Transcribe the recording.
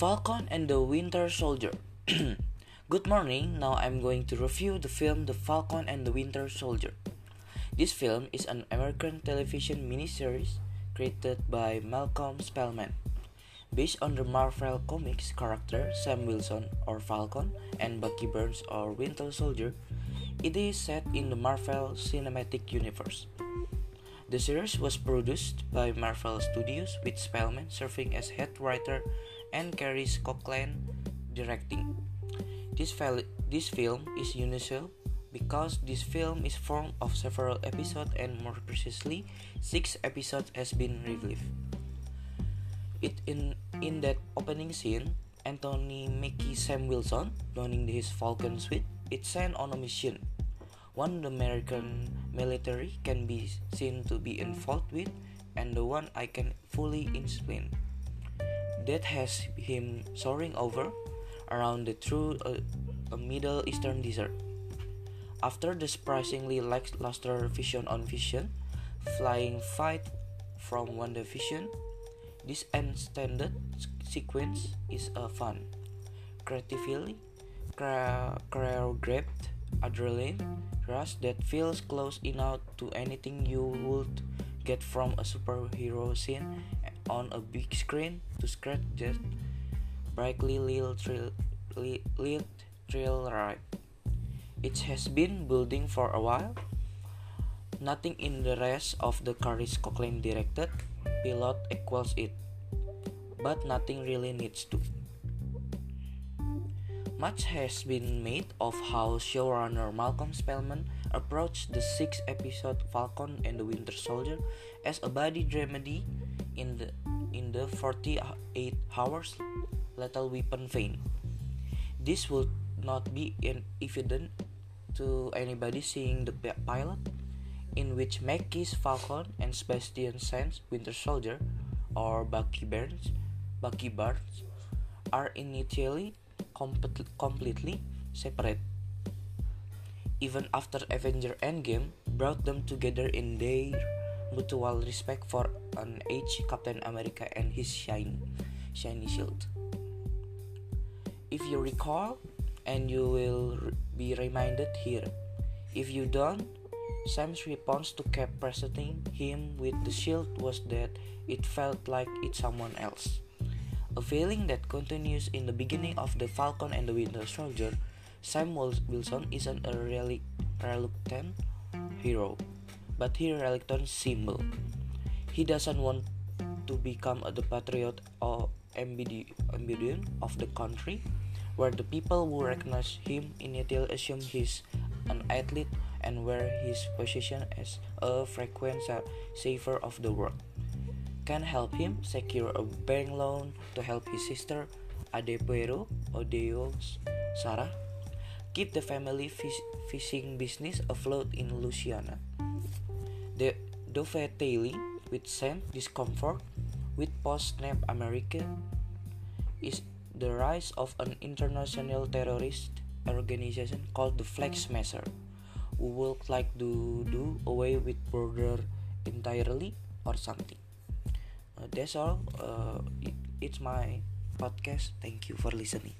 Falcon and the Winter Soldier. Good morning. Now I'm going to review the film The Falcon and the Winter Soldier. This film is an American television miniseries created by Malcolm Spellman. Based on the Marvel Comics character Sam Wilson or Falcon and Bucky Barnes or Winter Soldier, it is set in the Marvel Cinematic Universe. The series was produced by Marvel Studios with Spellman serving as head writer and Carey Cochran directing. This, this film is unusual because this film is formed of several episodes and more precisely, six episodes has been released. It in in that opening scene, Anthony Mackie Sam Wilson, donning his Falcon suit, is sent on a mission one the American military can be seen to be involved with, and the one I can fully explain. That has him soaring over around the through uh, a, a Middle Eastern desert. After the surprisingly lackluster vision on vision, flying fight from WandaVision, this extended sequence is a fun, creatively choreographed adrenaline rush that feels close enough to anything you would get from a superhero scene on a big screen to scratch that brightly lit thrill ride. It has been building for a while. Nothing in the rest of the Carey Cochran directed pilot equals it, but nothing really needs to. Much has been made of how showrunner Malcolm Spellman approached the six episode Falcon and the Winter Soldier as a body dramedy in the in the 48 hours Lethal Weapon vein. This would not be evident to anybody seeing the pilot, in which Mackie's Falcon and Sebastian Stan's Winter Soldier, or Bucky Barnes, Bucky Barnes, are initially completely separate. Even after Avenger Endgame brought them together in their mutual respect for an aged Captain America and his shiny, shiny shield. If you recall, and you will be reminded here, if you don't, Sam's response to Cap presenting him with the shield was that it felt like it's someone else. A feeling that continues in the beginning of The Falcon and the Winter Soldier, Sam Wilson isn't a really reluctant hero, but he reluctant symbol. He doesn't want to become the patriot or embodiment of the country, where the people who recognize him initially assume he's an athlete and where his position as a frequent saver of the world can help him secure a bank loan to help his sister Adepero Oduye Sarah keep the family fish, fishing business afloat in Louisiana. The dovetailing with Sam discomfort with post-snap America is the rise of an international terrorist organization called the Flag Smasher, who would like to do away with border entirely or something. uh, that's all. Uh, it, it's my podcast. Thank you for listening